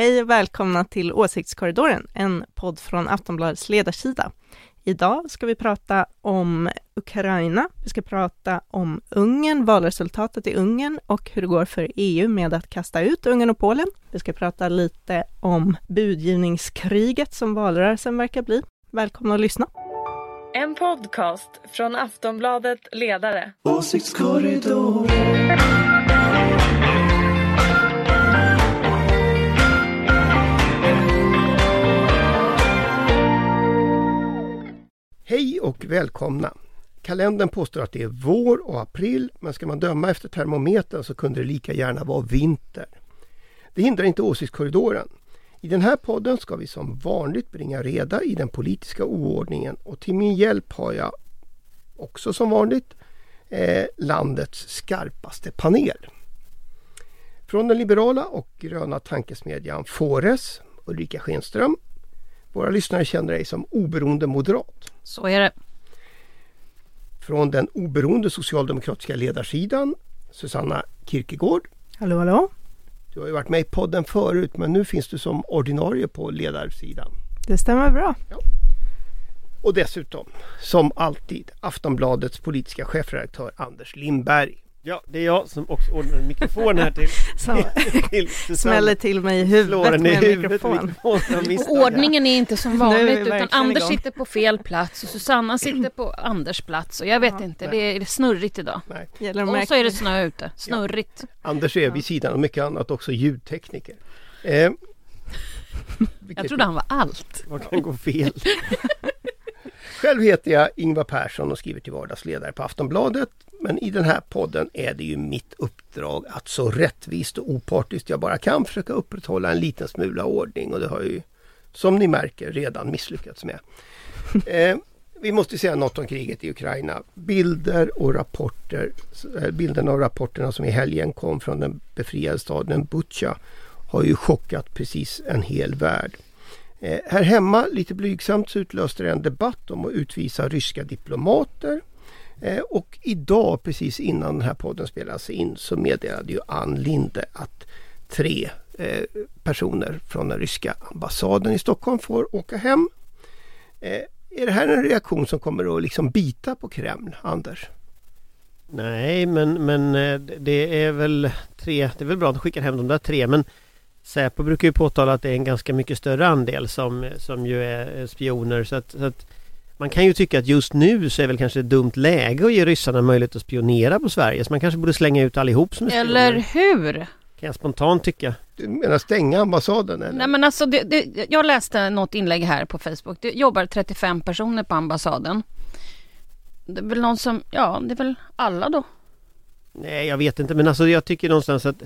Hej och välkomna till Åsiktskorridoren, en podd från Aftonbladets ledarsida. Idag ska vi prata om Ukraina, vi ska prata om Ungern, valresultatet i Ungern och hur det går för EU med att kasta ut Ungern och Polen. Vi ska prata lite om budgivningskriget som valrörelsen verkar bli. Välkomna att lyssna. En podcast från Aftonbladet Ledare. Åsiktskorridoren. Hej och välkomna! Kalendern påstår att det är vår och april men ska man döma efter termometern så kunde det lika gärna vara vinter. Det hindrar inte åsiktskorridoren. I den här podden ska vi som vanligt bringa reda i den politiska oordningen och till min hjälp har jag också som vanligt eh, landets skarpaste panel. Från den liberala och gröna tankesmedjan Fores, Ulrika Schenström. Våra lyssnare känner dig som oberoende moderat. Så är det. Från den oberoende socialdemokratiska ledarsidan Susanna Kierkegaard. Hallå, hallå. Du har ju varit med i podden förut men nu finns du som ordinarie på ledarsidan. Det stämmer bra. Och dessutom, som alltid, Aftonbladets politiska chefredaktör Anders Lindberg. Ja, det är jag som också ordnar en mikrofon här till, Så till Susanne. smäller till mig i huvudet med en mikrofon. ordningen är inte som vanligt utan Anders igång. sitter på fel plats och Susanna sitter på Anders plats och jag vet Ja, inte, det är snurrigt idag. Nej, Och så är det snö ute, snurrigt. Anders är vid sidan av mycket annat också ljudtekniker. Eh, Jag trodde han var allt. Vad kan gå fel? Själv heter jag Ingvar Persson och skriver till vardagsledare på Aftonbladet. Men i den här podden är det ju mitt uppdrag att så rättvist och opartiskt jag bara kan försöka upprätthålla en liten smula ordning och det har jag ju som ni märker redan misslyckats med. Eh, vi måste säga något om kriget i Ukraina. Bilder och rapporter, eh, bilderna och rapporterna som i helgen kom från den befriade staden Butja har ju chockat precis en hel värld. Eh, här hemma, lite blygsamt, så utlöste det en debatt om att utvisa ryska diplomater. Eh, och idag, precis innan den här podden spelas in, så meddelade ju Ann Linde att tre eh, personer från den ryska ambassaden i Stockholm får åka hem. Eh, är det här en reaktion som kommer att liksom bita på Kreml, Anders? Nej, men, men eh, det är väl tre, det är väl bra att de skickar hem de där tre, men Säpo brukar ju påtala att det är en ganska mycket större andel som, som ju är spioner så att, så att man kan ju tycka att just nu så är väl kanske ett dumt läge att ge ryssarna möjlighet att spionera på Sverige så man kanske borde slänga ut allihop som är spioner. Eller hur? Kan jag spontant tycka. Du menar stänga ambassaden? Eller? Nej men alltså, det, det, jag läste något inlägg här på Facebook. Det jobbar 35 personer på ambassaden. Det är väl någon som, ja det är väl alla då. Nej, jag vet inte men alltså jag tycker någonstans att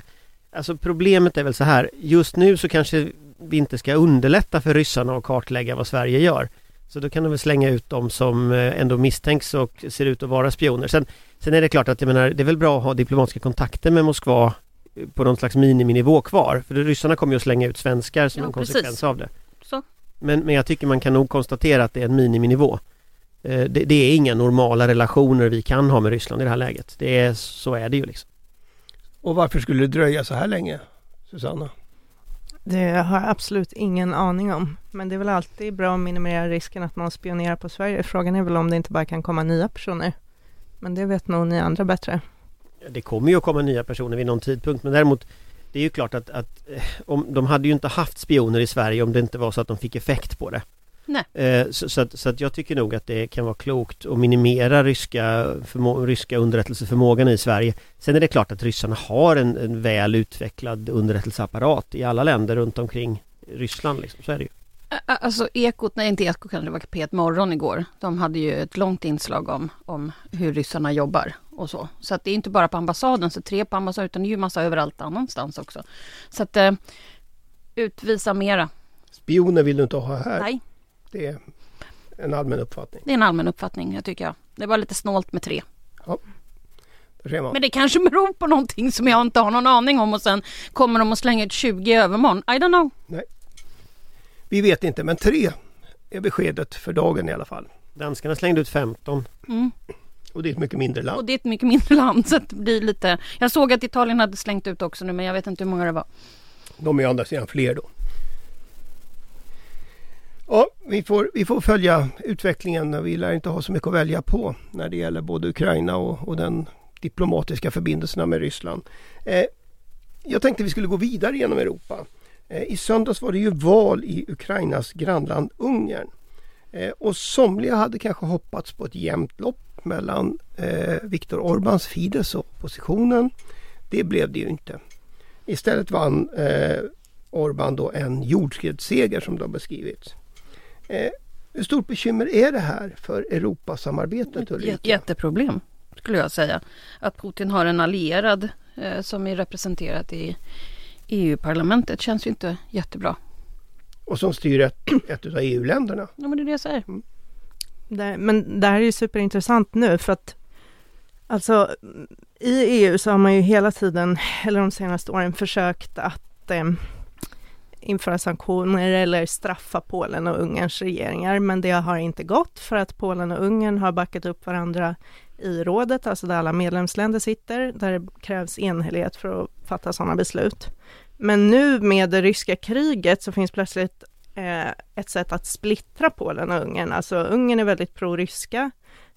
Alltså problemet är väl så här. Just nu så kanske vi inte ska underlätta för ryssarna att kartlägga vad Sverige gör. Så då kan de väl slänga ut dem som eh, ändå misstänks och ser ut att vara spioner. Sen, sen är det klart att jag menar det är väl bra att ha diplomatiska kontakter med Moskva eh, På någon slags miniminivå kvar. För ryssarna kommer ju att slänga ut svenskar som Ja, en konsekvens precis. av det. Så. men, men jag tycker man kan nog konstatera att det är en miniminivå. Eh, det, det är inga normala relationer vi kan ha med Ryssland i det här läget. Det är, Så är det ju liksom Och varför skulle det dröja så här länge, Susanna? Det har jag absolut ingen aning om. Men det är väl alltid bra att minimera risken att någon spionerar på Sverige. Frågan är väl om det inte bara kan komma nya personer. Men det vet nog ni andra bättre. Det kommer ju att komma nya personer vid någon tidpunkt men däremot Det är ju klart att, att eh, om, de hade ju inte haft spioner i Sverige om det inte var så att de fick effekt på det. Nej. Eh, så, så, att, så att jag tycker nog att det kan vara klokt att minimera ryska, förmå, ryska underrättelseförmågan i Sverige. Sen är det klart att ryssarna har en, en väl utvecklad underrättelseapparat i alla länder runt omkring Ryssland. Liksom. Så är det ju. Alltså Ekot, nej inte Ekot kanske det var P1 Morgon igår. De hade ju ett långt inslag om, om hur ryssarna jobbar och så. Så att det är inte bara på ambassaden, så tre på ambassaden, utan det är ju massa överallt annanstans också. Så att eh, utvisa mera. Spioner vill du inte ha här. Nej, Det är en allmän uppfattning. det är en allmän uppfattning, jag tycker jag. Det var lite snålt med tre. Man. Men det kanske beror på någonting som jag inte har någon aning om och sen kommer de att slänga ut 20 i övermorgon. I don't know. Vi vet inte, men tre är beskedet för dagen i alla fall. Danskarna slängde ut 15. Mm. Och det är ett mycket mindre land. Och det är ett mycket mindre land så att det blir lite... Jag såg att Italien hade slängt ut också nu men jag vet inte hur många det var. De är å andra sidan fler då vi, får, vi får följa utvecklingen. Vi lär inte ha så mycket att välja på när det gäller både Ukraina och, och den diplomatiska förbindelserna med Ryssland. Eh, jag tänkte vi skulle gå vidare genom Europa. Eh, I söndags var det ju val i Ukrainas grannland Ungern. Eh, och somliga hade kanske hoppats på ett jämnt lopp mellan eh, Viktor Orbáns Fidesz och oppositionen. Det blev det ju inte. Istället vann eh, Orbán då en jordskredsseger som det har beskrivits. Eh, hur stort bekymmer är det här för Europasamarbetet Ulrika? Jätteproblem skulle jag säga. Att Putin har en allierad eh, som är representerat i EU-parlamentet känns ju inte jättebra. Och som styr ett, ett av EU-länderna. Ja men det är det jag säger. Mm. Det, men det här är ju superintressant nu för att alltså i EU så har man ju hela tiden, eller de senaste åren, försökt att eh, införa sanktioner eller straffa Polen och Ungerns regeringar, men det har inte gått för att Polen och Ungern har backat upp varandra i rådet, alltså där alla medlemsländer sitter, där det krävs enhällighet för att fatta sådana beslut. Men nu med det ryska kriget så finns plötsligt eh, ett sätt att splittra Polen och Ungern. Alltså Ungern är väldigt pro-ryska.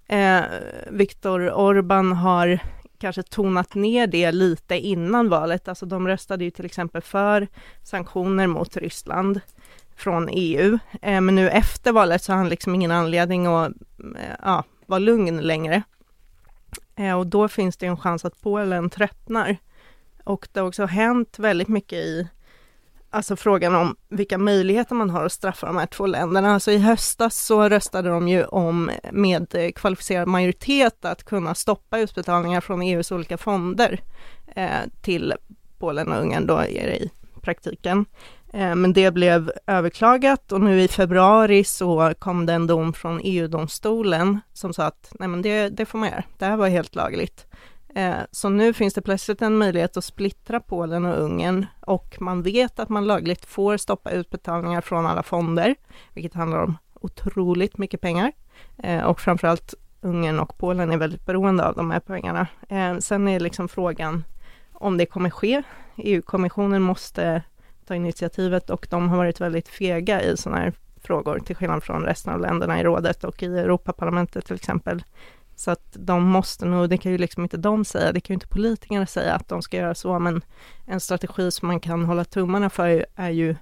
Eh, Viktor Orbán har kanske tonat ner det lite innan valet. Alltså de röstade ju till exempel för sanktioner mot Ryssland från EU. Eh, men nu efter valet så har han liksom ingen anledning att eh, ja, vara lugn längre. Eh, och då finns det en chans att Polen tröttnar. Och det har också hänt väldigt mycket i alltså frågan om vilka möjligheter man har att straffa de här två länderna. Alltså i höstas så röstade de ju om med kvalificerad majoritet att kunna stoppa utbetalningar från EUs olika fonder eh, till Polen och Ungern då är det i praktiken. Eh, men det blev överklagat och nu i februari så kom det en dom från EU-domstolen som sa att nej men det, det får man göra, det här var helt lagligt. Eh, så nu finns det plötsligt en möjlighet att splittra Polen och Ungern och man vet att man lagligt får stoppa utbetalningar från alla fonder, vilket handlar om otroligt mycket pengar. Eh, och framförallt Ungern och Polen är väldigt beroende av de här pengarna. Eh, sen är liksom frågan om det kommer ske. EU-kommissionen måste ta initiativet och de har varit väldigt fega i sådana här frågor, till skillnad från resten av länderna i rådet och i Europaparlamentet till exempel. Så att de måste nog, det kan ju liksom inte de säga, det kan ju inte politikerna säga att de ska göra så, men en strategi som man kan hålla tummarna för är ju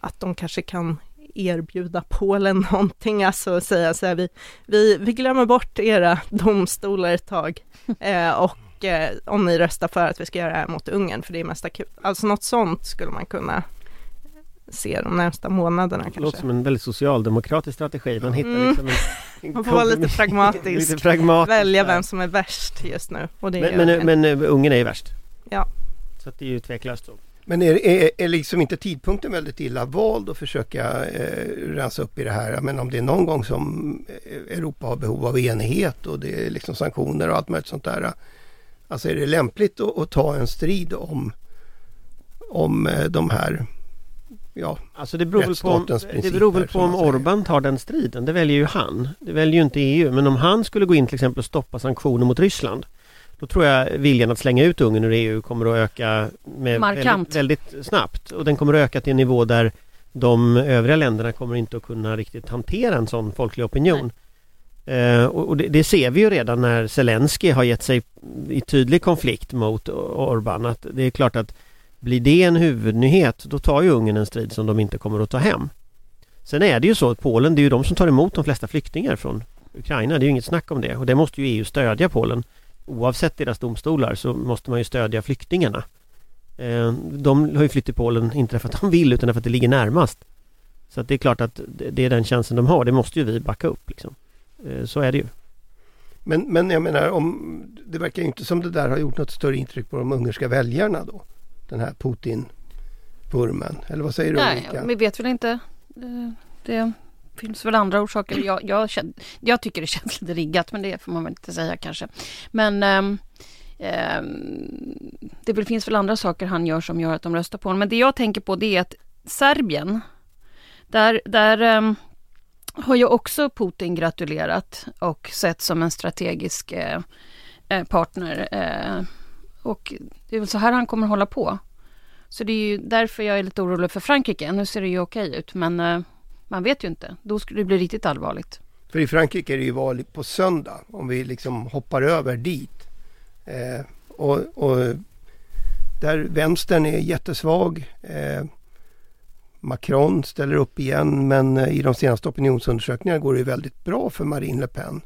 att de kanske kan erbjuda Polen någonting, alltså säga så här, vi, vi, vi glömmer bort era domstolar ett tag eh, och eh, om ni röstar för att vi ska göra det här mot Ungern, för det är mest akut. Alltså något sånt skulle man kunna se de närmsta månaderna kanske. Det låter som en väldigt socialdemokratisk strategi. Man hittar mm. liksom en, en Man får vara lite pragmatisk. lite pragmatisk välja vem som är värst just nu. Och det men, men, men uh, Ungern är ju värst. Ja. Så att det är ju tveklöst så. Men är, är, är liksom inte tidpunkten väldigt illa vald att försöka eh, rensa upp i det här? Men om det är någon gång som eh, Europa har behov av enighet och det är liksom sanktioner och allt möjligt sånt där. Alltså är det lämpligt att, att ta en strid om, om eh, de här ja, alltså det beror väl på om, det beror väl på om Orban tar den striden. Det väljer ju han. Det väljer ju inte EU. Men om han skulle gå in till exempel och stoppa sanktioner mot Ryssland då tror jag viljan att slänga ut Ungern ur EU kommer att öka med väldigt, väldigt, snabbt. Och den kommer att öka till en nivå där de övriga länderna kommer inte att kunna riktigt hantera en sån folklig opinion. Eh, och det, det, ser vi ju redan när Zelensky har gett sig i tydlig konflikt mot Orbán. Att det är klart att blir det en huvudnyhet då tar ju Ungern en strid som de inte kommer att ta hem. Sen är det ju så att Polen, det är ju de som tar emot de flesta flyktingar från Ukraina. Det är ju inget snack om det och det måste ju EU stödja Polen. Oavsett deras domstolar så måste man ju stödja flyktingarna. Eh, de har ju flytt till Polen, inte för att de vill utan för att det ligger närmast. Så att det är klart att det är den chansen de har. Det måste ju vi backa upp. Liksom. Eh, så är det ju. Men, men jag menar, om, det verkar ju inte som det där har gjort något större intryck på de ungerska väljarna då? Den här Putin-vurmen. Eller vad säger du Nej, Ulrika? vi vet väl inte. Eh, det finns väl andra orsaker. Jag, jag, jag, tycker det känns lite riggat, men det får man väl inte säga kanske. Men um, det finns väl andra saker han gör som gör att de röstar på honom. Men det jag tänker på det är att Serbien, där, där um, har ju också Putin gratulerat och sett som en strategisk eh, eh, partner. Eh, och det är väl så här han kommer hålla på. Så det är ju därför jag är lite orolig för Frankrike. Nu ser det ju okej ut men, eh, Man vet ju inte. Då skulle det bli riktigt allvarligt. För i Frankrike är det ju val på söndag om vi liksom hoppar över dit. Eh, och, och där vänstern är jättesvag. Eh, Macron ställer upp igen men eh, i de senaste opinionsundersökningarna går det ju väldigt bra för Marine Le Pen.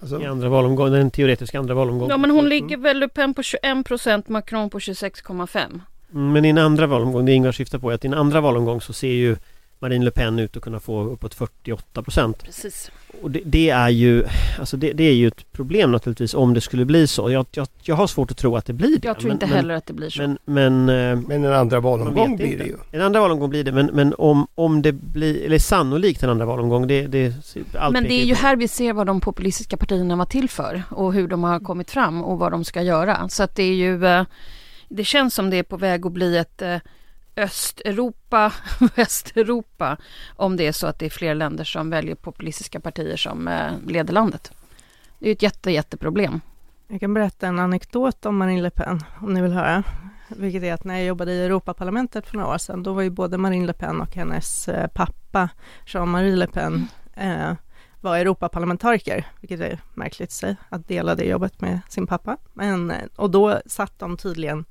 Alltså, I andra valomgången, den teoretiska andra valomgången. Ja men hon ligger väl Le Pen på 21 procent, Macron på 26,5. Mm, Men i en andra valomgång, det Ingvar syftar på är att i en andra valomgång så ser ju Marine Le Pen ut att kunna få uppåt 48 procent. Precis. Och det, det är ju alltså det, det är ju ett problem naturligtvis om det skulle bli så. Jag, jag, jag har svårt att tro att det blir det. Jag tror men, inte men, heller att det blir så. Men, men, eh, men en andra valomgång blir det ju. En andra valomgång blir det men, men om, om det blir, eller sannolikt en andra valomgång det, det allt Men det är ju på. här vi ser vad de populistiska partierna var till för och hur de har kommit fram och vad de ska göra. Så att det är ju, eh, det känns som det är på väg att bli ett eh, Östeuropa, Västeuropa, om det är så att det är fler länder som väljer populistiska partier som eh, leder landet. Det är ett jätte, jätteproblem. Jag kan berätta en anekdot om Marine Le Pen, om ni vill höra. Vilket är att när jag jobbade i Europaparlamentet för några år sedan, då var ju både Marine Le Pen och hennes eh, pappa, Jean-Marie Le Pen, eh, var Europaparlamentariker, vilket är märkligt sig, att dela det jobbet med sin pappa. Men, eh, och då satt de tydligen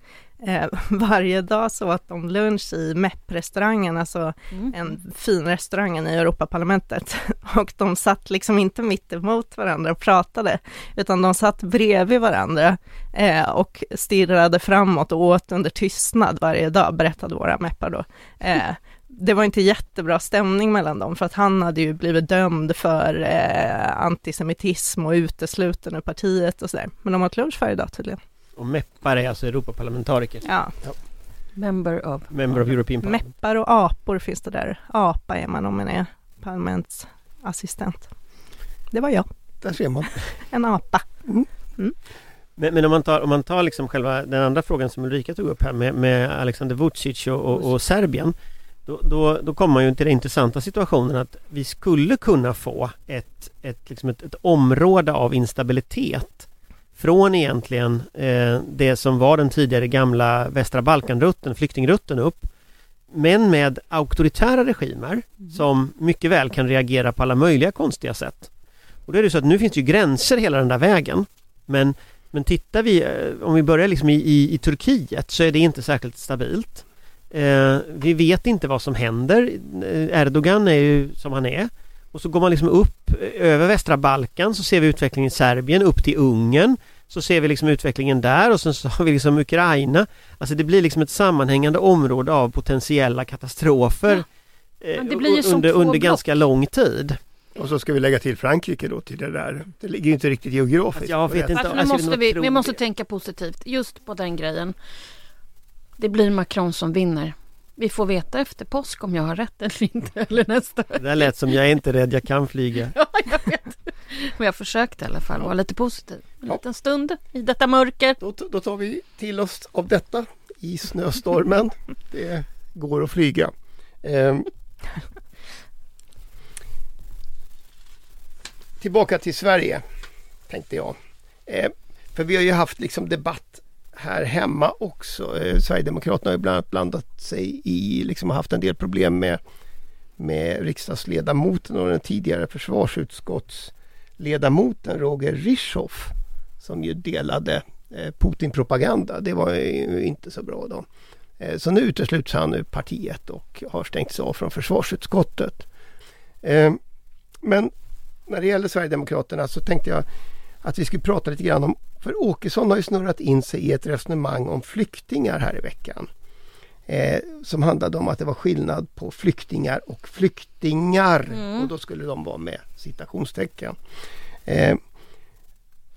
eh, varje dag så att de lunch i MEP-restaurangen, alltså Mm. en fin restaurangen i Europaparlamentet och de satt liksom inte mitt emot varandra och pratade utan de satt bredvid varandra eh, och stirrade framåt och åt under tystnad varje dag, berättade våra meppar då. Eh, det var inte jättebra stämning mellan dem för att han hade ju blivit dömd för eh, antisemitism och utesluten ur partiet och sådär. Men de åt lunch varje dag tydligen. Och MEPar är alltså Europaparlamentariker. Ja, Member of. Member of European Parliament. meppar och apor finns det där. Apa är man om man är parlamentsassistent. Det var jag, Där ser man. en apa. Men, men om man tar, om man tar liksom själva den andra frågan som Ulrika tog upp här med, med Alexander Vucic och, och, och Serbien. Då, då, då kommer man ju till den intressanta situationen att vi skulle kunna få ett, ett, liksom ett, ett område av instabilitet från egentligen eh, det som var den tidigare gamla västra Balkanrutten, flyktingrutten upp men med auktoritära regimer som mycket väl kan reagera på alla möjliga konstiga sätt. Och då är det så att nu finns det ju gränser hela den där vägen men men tittar vi, eh, om vi börjar liksom i, i, i Turkiet så är det inte särskilt stabilt. Eh, vi vet inte vad som händer. Eh, Erdogan är ju som han är. Och så går man liksom upp eh, över västra Balkan så ser vi utvecklingen i Serbien, upp till Ungern. Så ser vi liksom utvecklingen där och sen så har vi liksom Ukraina. Alltså det blir liksom ett sammanhängande område av potentiella katastrofer. eh, Men det blir ju som under, under ganska lång tid. Och så ska vi lägga till Frankrike då till det där. Det ligger ju inte riktigt geografiskt. Jag vet inte. Alltså, alltså, måste vi, vi måste tänka positivt just på den grejen. Det blir Macron som vinner. Vi får veta efter påsk om jag har rätt eller inte, eller nästa. Det där lät som jag är inte rädd, jag kan flyga. Ja, jag vet. Men jag försökte i alla fall vara lite positiv. En Ja. liten stund i detta mörker. Då, då tar vi till oss av detta i snöstormen. Det går att flyga. Ehm. Tillbaka till Sverige tänkte jag. Ehm, för vi har ju haft liksom debatt här hemma också. Eh, Sverigedemokraterna har ju bland annat blandat sig i, liksom haft en del problem med, med riksdagsledamoten och den tidigare försvarsutskottsledamoten Roger Rischoff som ju delade eh, Putin-propaganda. Det var ju inte så bra då. Eh, Så nu utesluts han ur partiet och har stängts av från försvarsutskottet. Eh, Men när det gäller Sverigedemokraterna så tänkte jag att vi skulle prata lite grann om, för Åkesson har ju snurrat in sig i ett resonemang om flyktingar här i veckan. Eh, som handlade om att det var skillnad på flyktingar och flyktingar. Mm. Och då skulle de vara med citationstecken. Eh,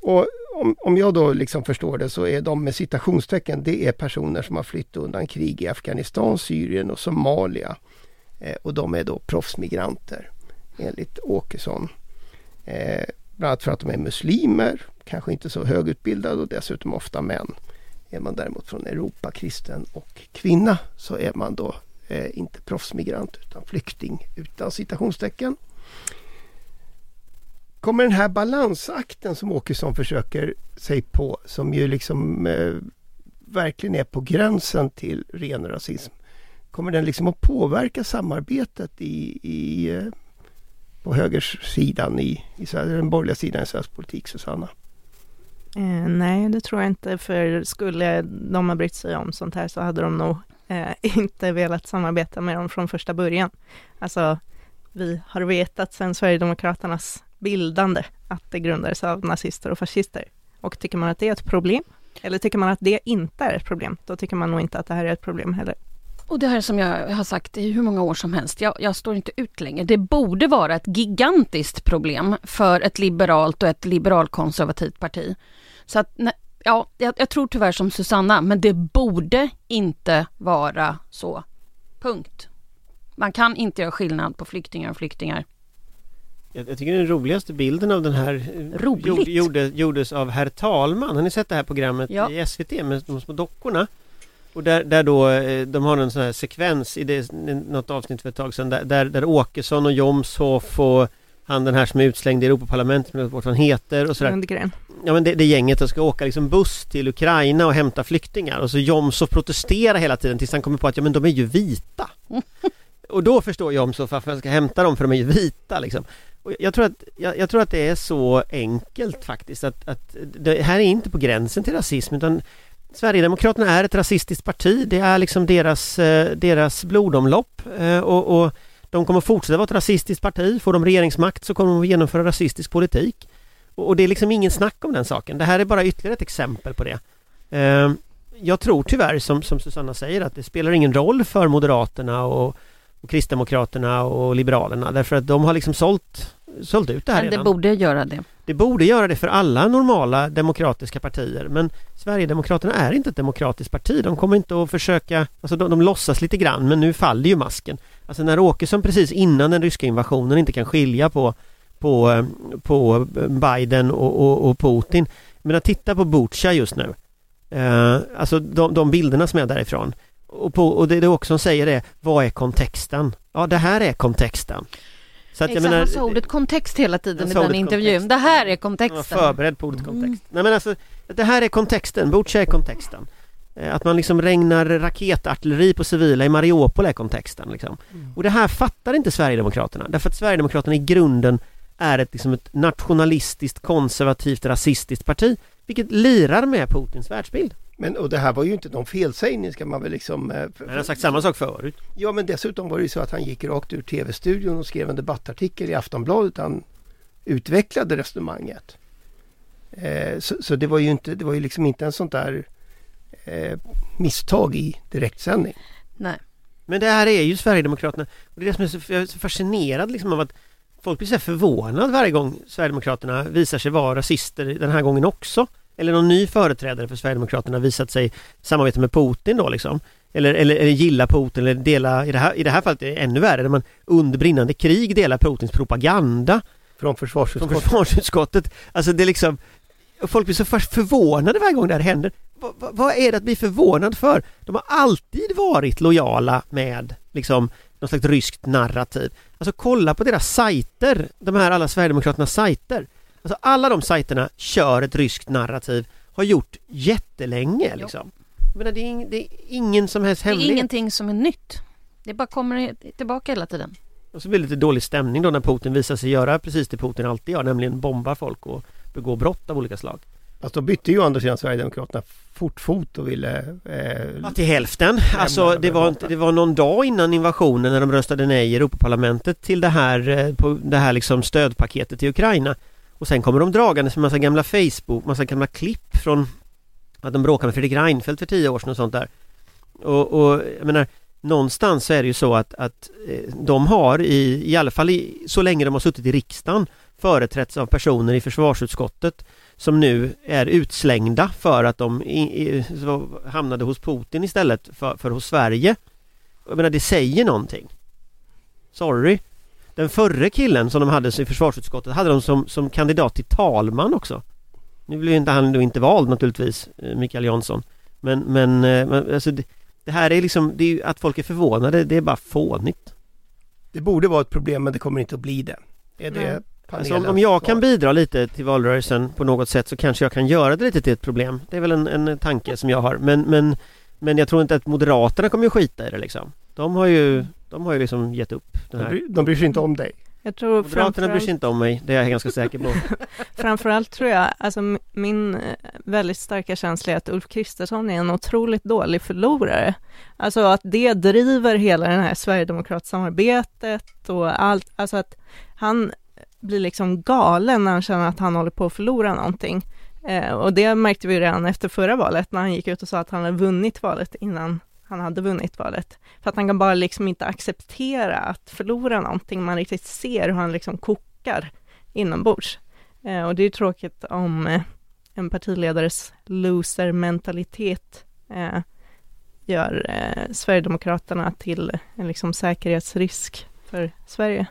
och om, om jag då liksom förstår det så är de med citationstecken det är personer som har flytt undan krig i Afghanistan, Syrien och Somalia. Eh, och de är då proffsmigranter enligt Åkesson. Eh, bland annat för att de är muslimer, kanske inte så högutbildade och dessutom ofta män. Är man däremot från Europa, kristen och kvinna så är man då eh, inte proffsmigrant utan flykting utan citationstecken. Kommer den här balansakten som Åkesson försöker sig på som ju liksom eh, verkligen är på gränsen till ren rasism. kommer den liksom att påverka samarbetet i, i, eh, på högersidan i, i den borgerliga sidan i svensk politik, Susanna? Eh, nej, det tror jag inte, för skulle de ha brytt sig om sånt här så hade de nog eh, inte velat samarbeta med dem från första början. Alltså, vi har vetat sedan Sverigedemokraternas bildande att det grundades av nazister och fascister. Och tycker man att det är ett problem, eller tycker man att det inte är ett problem, då tycker man nog inte att det här är ett problem heller. Och det här som jag har sagt i hur många år som helst, jag, jag, står inte ut längre. Det borde vara ett gigantiskt problem för ett liberalt och ett liberalkonservativt parti. Så att, ja, jag, jag tror tyvärr som Susanna, men det borde inte vara så. Punkt. Man kan inte göra skillnad på flyktingar och flyktingar. Jag, jag tycker den roligaste bilden av den här eh, gjorde, gjordes av Herr Talman. Har ni sett det här programmet Ja. i SVT med de små dockorna? Och där, där då, eh, de har en sån här sekvens i det, något avsnitt för ett tag sedan där, där, där Åkesson och Jomshof och han den här som är utslängd i Europaparlamentet, bort vad han heter och sådär. Lundgren. Ja men det, det gänget som ska åka liksom buss till Ukraina och hämta flyktingar och så Jomshof protesterar hela tiden tills han kommer på att ja men de är ju vita. och då förstår Jomshof varför han ska hämta dem för de är ju vita liksom. Och jag, tror att, jag, jag tror att det är så enkelt faktiskt att, att det här är inte på gränsen till rasism utan Sverigedemokraterna är ett rasistiskt parti. Det är liksom deras, eh, deras blodomlopp eh, och, och de kommer fortsätta vara ett rasistiskt parti. Får de regeringsmakt så kommer de att genomföra rasistisk politik. Och, det är liksom ingen snack om den saken. Det här är bara ytterligare ett exempel på det. Eh, jag tror tyvärr som, som Susanna säger att det spelar ingen roll för Moderaterna och, och Kristdemokraterna och Liberalerna därför att de har liksom sålt, sålt ut det här Men det redan. borde göra det. Det borde göra det för alla normala demokratiska partier men Sverigedemokraterna är inte ett demokratiskt parti. De kommer inte att försöka, alltså de, de låtsas lite grann men nu faller ju masken. Alltså när Åkesson precis innan den ryska invasionen inte kan skilja på, på, eh, på eh, Biden och, och, och Putin. Men att titta på Butja just nu. Eh, alltså de, de bilderna som är därifrån. Och, på, och det, det Åkesson säger är, vad är kontexten? Ja det här är kontexten. Så att jag Exakt, menar, han sa ordet kontext hela tiden i den intervjun. kontext. Det här är Jag var kontexten. förberedd på ordet kontext. Nej men alltså, det här är kontexten, Butja är kontexten. Eh, Att man liksom regnar raketartilleri på civila i Mariupol är kontexten liksom. Och det här fattar inte Sverigedemokraterna. Därför att Sverigedemokraterna i grunden är ett, liksom ett nationalistiskt, konservativt, rasistiskt parti. Vilket lirar med Putins världsbild. Men och det här var ju inte någon felsägning ska man väl liksom... eh, Han har sagt samma sak förut. Ja men dessutom var det ju så att han gick rakt ur tv-studion och skrev en debattartikel i Aftonbladet. Han utvecklade resonemanget. Eh, så, så det var ju inte, det var ju liksom inte en sånt där eh, misstag i direktsändning. Nej. Men det här är ju Sverigedemokraterna. Och det är det som är så, jag är så fascinerad liksom av att folk blir så förvånad varje gång Sverigedemokraterna visar sig vara rasister den här gången också. Eller någon ny företrädare för Sverigedemokraterna visat sig samarbeta med Putin då liksom. Eller, eller, eller gilla Putin eller dela, i det, här, i det här fallet är det ännu värre, när man under brinnande krig delar Putins propaganda Från från försvarsutskottet. försvarsutskottet. Alltså det är liksom Folk blir så för- förvånade varje gång det här händer. Va, va, vad är det att bli förvånad för? De har alltid varit lojala med liksom någon slags ryskt narrativ. Alltså kolla på deras sajter, de här alla Sverigedemokraternas sajter. Alltså alla de sajterna kör ett ryskt narrativ, har gjort jättelänge liksom. Jag menar, det, är ing, det är ingen som helst Det är hemlighet. ingenting som är nytt. Det bara kommer tillbaka hela tiden. Och så blir det lite dålig stämning då när Putin visar sig göra precis det Putin alltid gör, nämligen bomba folk och begå brott av olika slag. Fast då bytte ju å andra sidan Sverigedemokraterna fort fot och ville... Eh, Ja, till hälften. Alltså det var, inte, det var någon dag innan invasionen när de röstade nej i Europaparlamentet till det här, eh, på det här liksom stödpaketet till Ukraina. Och sen kommer de dragandes med massa gamla Facebook, massa gamla klipp från att de bråkade med Fredrik Reinfeldt för tio år sedan och sånt där. Och, och jag menar, någonstans så är det ju så att, att eh, de har i, i alla fall i, så länge de har suttit i riksdagen företrätts av personer i försvarsutskottet som nu är utslängda för att de i, i, så hamnade hos Putin istället för, för hos Sverige. Jag menar det säger någonting. Sorry. Den förre killen som de hade i försvarsutskottet hade de som, som kandidat till talman också. Nu blev inte han då inte vald naturligtvis, eh, Mikael Jansson. Men, men, eh, men alltså det, det här är liksom, det är ju att folk är förvånade, det är bara fånigt. det borde vara ett problem men det kommer inte att bli det. Är det Nej. Alltså om, om jag kan bidra lite till valrörelsen på något sätt så kanske jag kan göra det lite till ett problem. Det är väl en, en tanke som jag har. Men, men, men jag tror inte att Moderaterna kommer att skita i det liksom. De har ju, de har ju liksom gett upp den De, här. de bryr sig inte om dig. Jag tror Moderaterna bryr sig inte om mig, det är jag ganska säker på. framförallt tror jag, alltså min eh, väldigt starka känsla är att Ulf Kristersson är en otroligt dålig förlorare. Alltså att det driver hela det här Sverigedemokratsamarbetet och allt, alltså att han blir liksom galen när han känner att han håller på att förlora någonting. Eh, och det märkte vi redan efter förra valet när han gick ut och sa att han hade vunnit valet innan han hade vunnit valet. För att han kan bara liksom inte acceptera att förlora någonting, man riktigt ser hur han liksom kokar inombords. Eh, och det är tråkigt om eh, en partiledares loser-mentalitet eh, gör eh, Sverigedemokraterna till en liksom säkerhetsrisk för Sverige.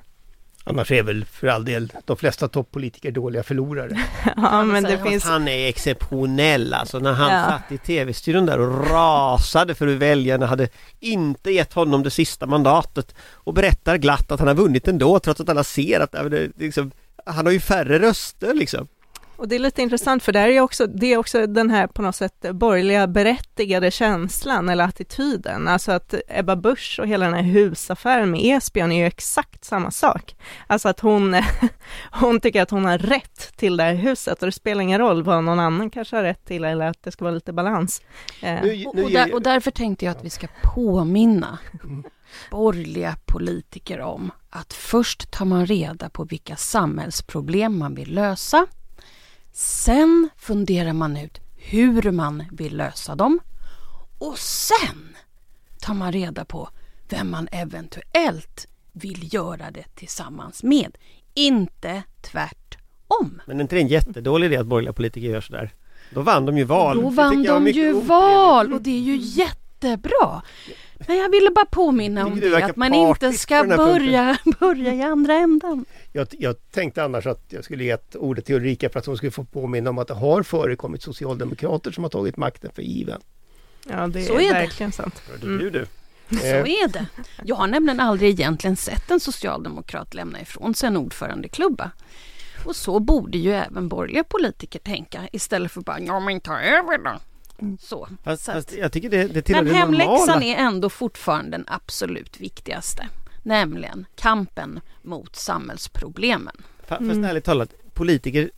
Annars är väl för all del de flesta toppolitiker dåliga förlorare. ja, men det finns... Han är exceptionell alltså när han Ja. satt i tv-studion där och rasade för hur väljarna hade inte gett honom det sista mandatet och berättar glatt att han har vunnit ändå trots att alla ser att liksom, han har ju färre röster liksom. Och det är lite intressant för där är också, det är också den här på något sätt borgerliga berättigade känslan eller attityden. Alltså att Ebba Busch och hela den här husaffären med Esbjörn är ju exakt samma sak. Alltså att hon, hon tycker att hon har rätt till det här huset och det spelar ingen roll vad någon annan kanske har rätt till eller att det ska vara lite balans. Eh, Nu, Och, nu, och, där, och därför tänkte jag att vi ska påminna borgerliga politiker om att först tar man reda på vilka samhällsproblem man vill lösa. Sen funderar man ut hur man vill lösa dem. Och sen tar man reda på vem man eventuellt vill göra det tillsammans med. Inte tvärtom. Men är inte det en jättedålig idé att borgerliga politiker gör sådär? Då vann de ju val. Då vann de ju val och det är ju jättebra. Men jag ville bara påminna om det, verkar att man inte ska börja, börja i andra änden. jag, jag tänkte annars att jag skulle ge ett ordet till Ulrika för att hon skulle få påminna om att det har förekommit socialdemokrater som har tagit makten för given. ja, det Så är, är det. verkligen sant. Hörde du du? Så Eh, är det. Jag har nämligen aldrig egentligen sett en socialdemokrat lämna ifrån sig en ordförandeklubba. Och så borde ju även borgerliga politiker tänka istället för bara ja men ta över då. Så. Fast, Så fast jag tycker det, det tillhör Men det hemläxan är ändå fortfarande den absolut viktigaste. Nämligen kampen mot samhällsproblemen. Fa- Fast Mm. ärligt talat, politiker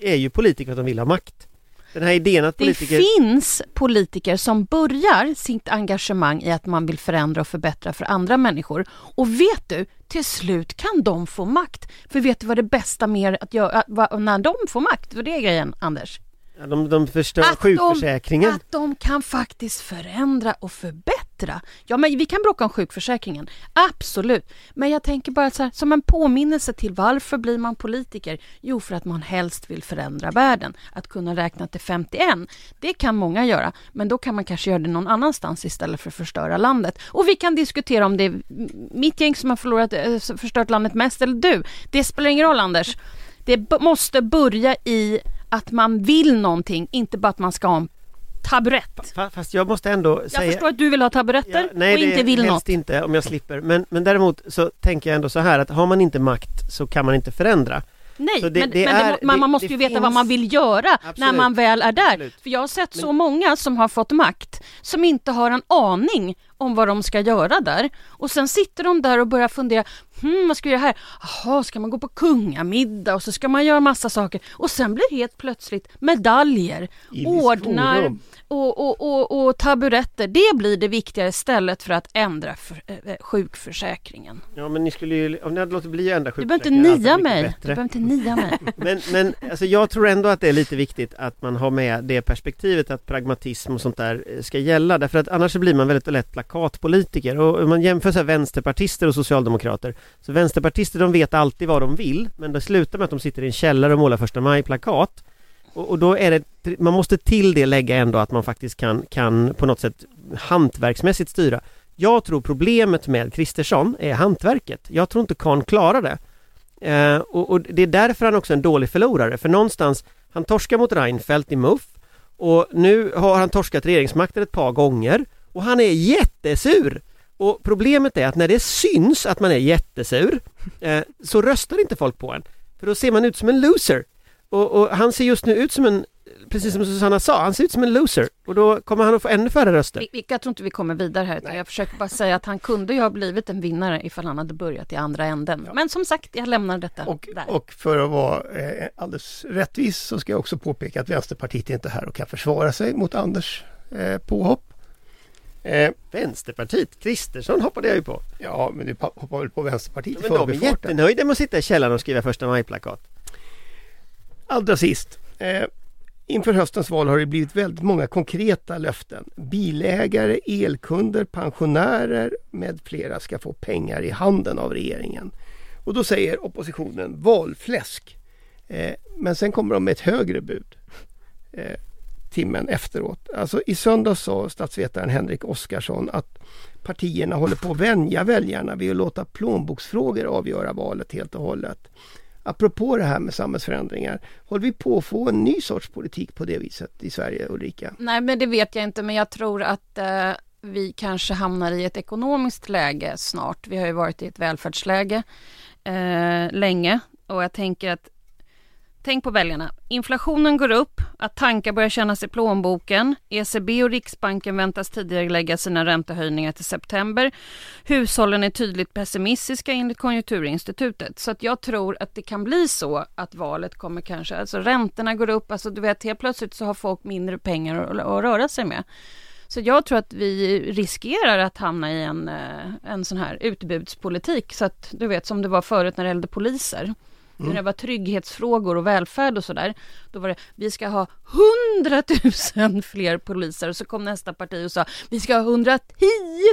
är ju politiker för att de vill ha makt. Den här idén att Det politiker... finns politiker som börjar sitt engagemang i att man vill förändra och förbättra för andra människor. Och vet du, till slut kan de få makt. För vet du vad det bästa mer att göra, när de får makt, för det är grejen Anders? Ja, de, de förstör Att de- sjukförsäkringen. Att de kan faktiskt förändra och förbättra. Ja, men vi kan bråka om sjukförsäkringen, absolut. Men jag tänker bara så här, som en påminnelse till varför blir man politiker? Jo, för att man helst vill förändra världen. Att kunna räkna till 51, det kan många göra. Men då kan man kanske göra det någon annanstans istället för att förstöra landet. Och vi kan diskutera om det är mitt gäng som har förlorat, eh, förstört landet mest eller du. Det spelar ingen roll, Anders. Det måste börja i att man vill någonting, inte bara att man ska ha en taburett. Fa- Fast jag måste ändå Jag säga... förstår att du vill ha taburetter Ja, nej, och inte vill helst något. inte om jag slipper. Men, men däremot så tänker jag ändå så här att har man inte makt så kan man inte förändra. Nej, det- men, det men är- det, man, man måste ju veta vad finns- man vill göra när Absolut. man väl är där. Absolut. För jag har sett Men- så många som har fått makt som inte har en aning om vad de ska göra där. Och sen sitter de där och börjar fundera, hmm, vad ska jag göra här? Jaha, ska man gå på kungamiddag och så ska man göra massa saker. Och sen blir helt plötsligt medaljer, ordnar och, och, och, och taburetter. Det blir det viktiga istället för att ändra för, eh, sjukförsäkringen. Ja men ni skulle ju, om ni hade låtit bli att ändra Du behöver inte sjukförsäkringen nia allt varit mig. Du behöver inte nia mig. Men, men alltså jag tror ändå att det är lite viktigt att man har med det perspektivet att pragmatism och sånt där eh, ska gälla därför att annars så blir man väldigt lätt plakatpolitiker och om man jämför så här vänsterpartister och socialdemokrater så vänsterpartister de vet alltid vad de vill men det slutar med att de sitter i en källare och målar första maj-plakat och, och då är det, man måste till det lägga ändå att man faktiskt kan, kan på något sätt hantverksmässigt styra. Jag tror problemet med Kristersson är hantverket. Jag tror inte Kahn klarar det. Eh, och, och det är därför han också är en dålig förlorare, för någonstans, han torskar mot Reinfeldt i MUF och nu har han torskat regeringsmakten ett par gånger och han är jättesur. Och problemet är att när det syns att man är jättesur eh, så röstar inte folk på en. För då ser man ut som en loser. Och, och han ser just nu ut som en precis som Susanna sa, han ser ut som en loser och då kommer han att få ännu färre röster. Vi- Jag tror inte vi kommer vidare här. utan Jag försöker bara säga att han kunde ju ha blivit en vinnare ifall han hade börjat i andra änden. Ja. Men som sagt, jag lämnar detta Och, där. och för att vara eh, alldeles rättvis så ska jag också påpeka att Vänsterpartiet är inte här och kan försvara sig mot Anders eh, påhopp. Eh, Vänsterpartiet, Kristersson hoppade jag ju på. ja, men du pa- hoppar väl på Vänsterpartiet i Men de är jättenöjda med att sitta i källaren och skriva första maj-plakat. Allra sist. Eh, inför höstens val har det blivit väldigt många konkreta löften. Bilägare, elkunder, pensionärer med flera ska få pengar i handen av regeringen. Och då säger oppositionen valfläsk. Eh, men sen kommer de med ett högre bud. Eh, timmen efteråt. Alltså i söndags sa statsvetaren Henrik Oskarsson att partierna håller på att vänja väljarna vid att låta plånboksfrågor avgöra valet helt och hållet. Apropå det här med samhällsförändringar, håller vi på att få en ny sorts politik på det viset i Sverige, Ulrika? Nej, men det vet jag inte, men jag tror att eh, vi kanske hamnar i ett ekonomiskt läge snart. Vi har ju varit i ett välfärdsläge eh, länge och jag tänker att Tänk på väljarna. Inflationen går upp, att tankar börjar kännas i plånboken. ECB och Riksbanken väntas tidigare lägga sina räntehöjningar till september. Hushållen är tydligt pessimistiska enligt Konjunkturinstitutet. Så att jag tror att det kan bli så att valet kommer kanske, alltså räntorna går upp, alltså du vet helt plötsligt så har folk mindre pengar att, att röra sig med. Så jag tror att vi riskerar att hamna i en, eh, en sån här utbudspolitik. Så att du vet som det var förut när det gällde poliser. Mm. När det var trygghetsfrågor och välfärd och sådär. Då var det, vi ska ha hundratusen fler poliser. Och så kom nästa parti och sa, vi ska ha 110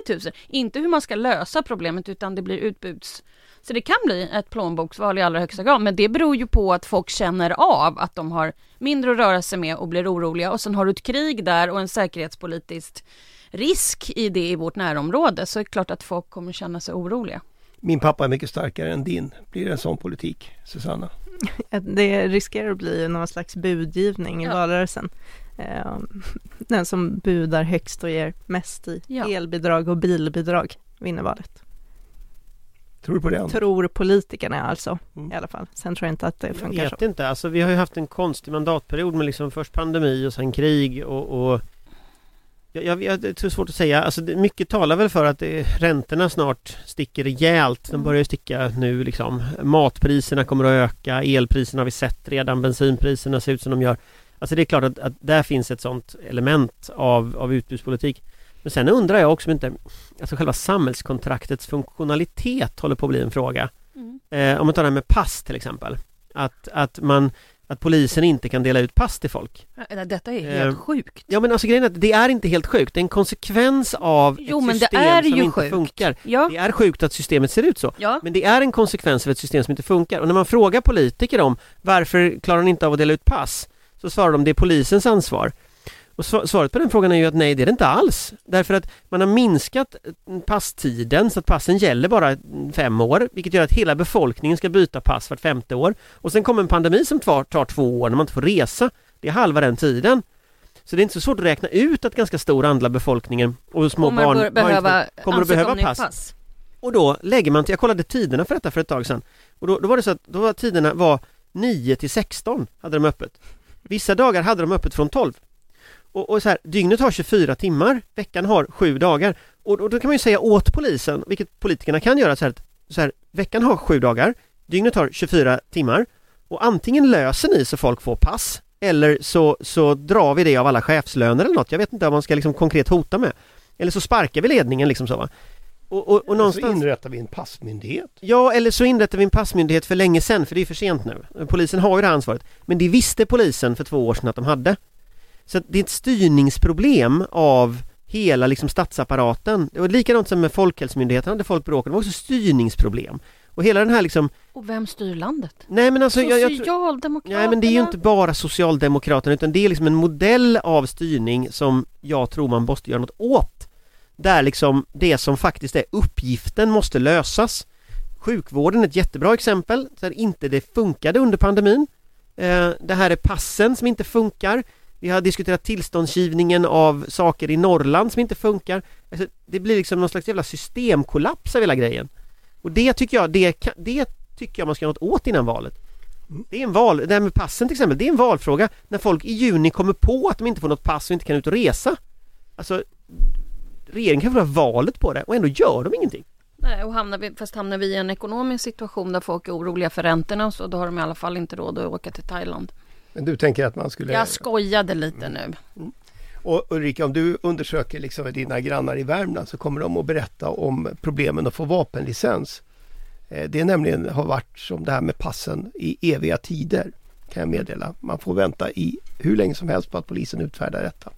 000. Inte hur man ska lösa problemet, utan det blir utbuds... Så det kan bli ett plånboksval i allra högsta grad. Men det beror ju på att folk känner av att de har mindre att röra sig med och blir oroliga. Och sen har du ett krig där och en säkerhetspolitisk risk i det i vårt närområde. Så är det klart att folk kommer känna sig oroliga. Min pappa är mycket starkare än din. Blir det en sån politik, Susanna? Det riskerar att bli någon slags budgivning i Ja. valrörelsen. Eh, Den som budar högst och ger mest i Ja. elbidrag och bilbidrag vinner valet. Tror du på det? Tror politikerna alltså, Mm. i alla fall. Sen tror jag inte att det Jag funkar vet så. inte, alltså vi har ju haft en konstig mandatperiod med liksom först pandemi och sen krig och, och jag, jag, det är svårt att säga, alltså mycket talar väl för att det, räntorna snart sticker rejält. De Mm. börjar ju sticka nu liksom. Matpriserna kommer att öka, elpriserna har vi sett redan, bensinpriserna ser ut som de gör. Alltså det är klart att, att där finns ett sånt element av, av utbudspolitik. Men sen undrar jag också om inte, alltså själva samhällskontraktets funktionalitet håller på att bli en fråga. Mm. Eh, om man tar det här med pass till exempel. Att, att, man, att polisen inte kan dela ut pass till folk. Detta är Eh, helt sjukt. Ja men alltså grejen är att det är inte helt sjukt. Det är en konsekvens av Jo, ett system som inte sjukt. funkar. Ja, Det är sjukt att systemet ser ut så. ja. Men det är en konsekvens av ett system som inte funkar. Och när man frågar politiker om varför klarar ni inte av att dela ut pass? Så svarar de det är polisens ansvar. Och sva- svaret på den frågan är ju att nej det är det inte alls. Därför att man har minskat eh, passtiden så att passen gäller bara mm, fem år. Vilket gör att hela befolkningen ska byta pass vart femte år. Och sen kommer en pandemi som tar, tar två år när man inte får resa. Det är halva den tiden. Så det är inte så svårt att räkna ut att ganska stor andel av befolkningen och små Kommer barn inte behöva kommer att behöva nytt pass. Och då lägger man till, jag kollade tiderna för detta för ett tag sedan Och då, då var det så att då var tiderna var 9 till 16 hade de öppet Vissa dagar hade de öppet från 12 Och, och så här, dygnet har 24 timmar, veckan har 7 dagar och, och då kan man ju säga åt polisen, vilket politikerna kan göra så här, att- så här Veckan har 7 dagar, dygnet har 24 timmar Och antingen löser ni så folk får pass Eller så, så drar vi det av alla chefslöner eller något, jag vet inte vad man ska liksom konkret hota med Eller så sparkar vi ledningen liksom så va och, och, och Så någonstans... inrättar vi en passmyndighet. Ja, eller så inrättade vi en passmyndighet för länge sedan, för det är för sent nu. Polisen har ju det här ansvaret. Men det visste polisen för två år sedan att de hade. Så det är ett styrningsproblem av hela liksom statsapparaten. Det var likadant som med Folkhälsomyndigheten hade folk bråkat, det var också styrningsproblem. Och hela den här liksom, Och vem styr landet? nej men alltså jag, jag tror, Socialdemokraterna? Nej men det är ju inte bara Socialdemokraterna utan det är liksom en modell av styrning som jag tror man måste göra något åt. Där liksom det som faktiskt är uppgiften måste lösas. Sjukvården är ett jättebra exempel, där inte det funkade under pandemin. Eh, Det här är passen som inte funkar. Vi har diskuterat tillståndsgivningen av saker i Norrland som inte funkar. Alltså, det blir liksom någon slags jävla systemkollaps av hela grejen. Och det tycker jag, det, kan- det tycker jag man ska göra något åt innan valet. Det är en val, det här med passen till exempel, det är en valfråga när folk i juni kommer på att de inte får något pass och inte kan ut och resa. Alltså, regeringen kan förlora valet på det och ändå gör de ingenting. Nej, och hamnar vi, fast hamnar vi i en ekonomisk situation där folk är oroliga för räntorna så då har de i alla fall inte råd att åka till Thailand. Men du tänker att man skulle... Jag skojade lite nu. Och Ulrika, om du undersöker liksom dina grannar i Värmland så kommer de att berätta om problemen att få vapenlicens. Eh, Det är nämligen har varit som det här med passen i eviga tider kan jag meddela. Man får vänta i hur länge som helst på att polisen utfärdar detta.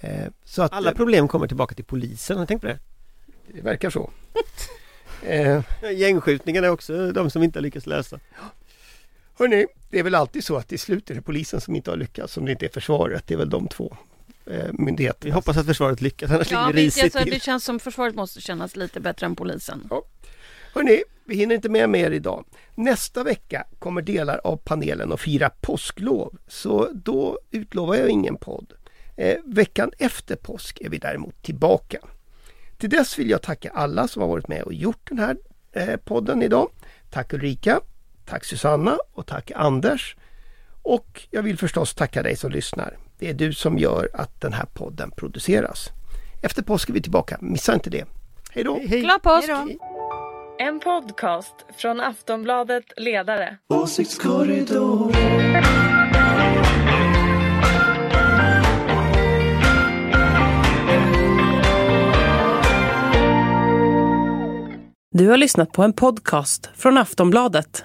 Eh, Så att Alla problem kommer tillbaka till polisen, har ni tänkt på det? det verkar så. Eh, Gängskjutningarna är också de som inte har lyckats lösa. Hörrni, det är väl alltid så att till slut är det polisen som inte har lyckats om det inte är försvaret. Det är väl de två eh, myndigheterna. Vi hoppas att försvaret lyckas, annars Ja, ligger risigt alltså, till. det känns som försvaret måste kännas lite bättre än polisen. Hörrni, vi hinner inte med mer idag. Nästa vecka kommer delar av panelen att fira påsklov. Så då utlovar jag ingen podd. Eh, veckan efter påsk är vi däremot tillbaka. Till dess vill jag tacka alla som har varit med och gjort den här eh, podden idag. Tack Ulrika, tack Susanna och tack Anders. Och jag vill förstås tacka dig som lyssnar. Det är du som gör att den här podden produceras. Efter påsk är vi tillbaka, missa inte det. Hej då! Hej! Glad påsk! Hej då. En podcast från Aftonbladet Ledare. Åsiktskorridoren. Du har lyssnat på en podcast från Aftonbladet.